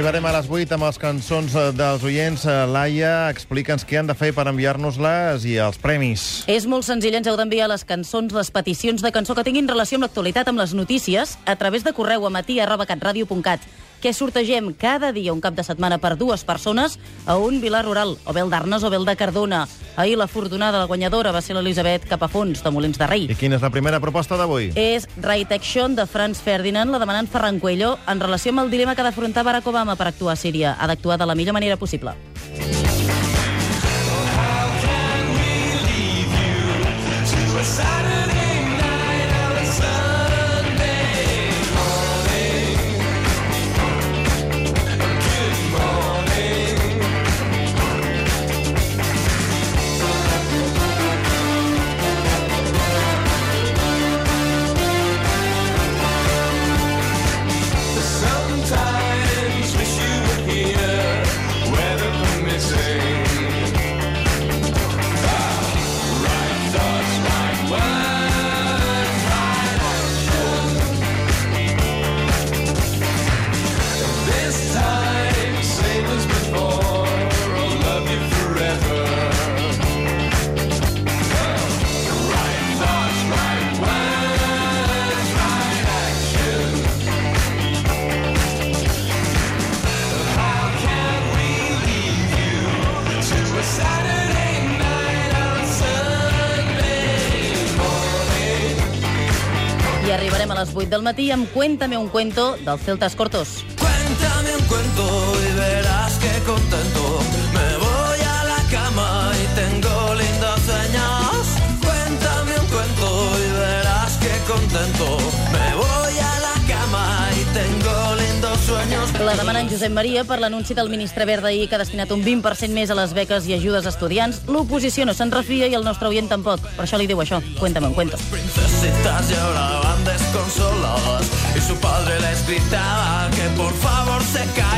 Arribarem a les 8 amb les cançons eh, dels oients. Eh, Laia, explica'ns què han de fer per enviar-nos-les i els premis. És molt senzill, ens heu d'enviar les cançons, les peticions de cançó que tinguin relació amb l'actualitat, amb les notícies, a través de correu a matí arroba catradio.cat que sortegem cada dia un cap de setmana per dues persones a un Vilar Rural, o bé el d'Arnes o bé el de Cardona. Ahir l'afortunada, la guanyadora, va ser l'Elisabet Capafons, de Molins de Rei. I quina és la primera proposta d'avui? És Right Action, de Franz Ferdinand, la demanant Ferran Cuello, en relació amb el dilema que ha d'afrontar Barack Obama per actuar a Síria. Ha d'actuar de la millor manera possible. Sometimes I arribarem a les 8 del matí amb Cuéntame un cuento dels Celtas Cortos. Cuéntame un cuento y verás que contento me voy a la cama y tengo lindos sueños. Cuéntame un cuento y verás que contento me voy a la cama y tengo lindos sueños. La demana en Josep Maria per l'anunci del ministre Verd ahir que ha destinat un 20% més a les beques i ajudes a estudiants. L'oposició no se'n refia i el nostre oient tampoc. Per això li diu això. Cuéntame un cuento. Princesitas y ahora desconsoladas su padre les gritaba que por favor se callara.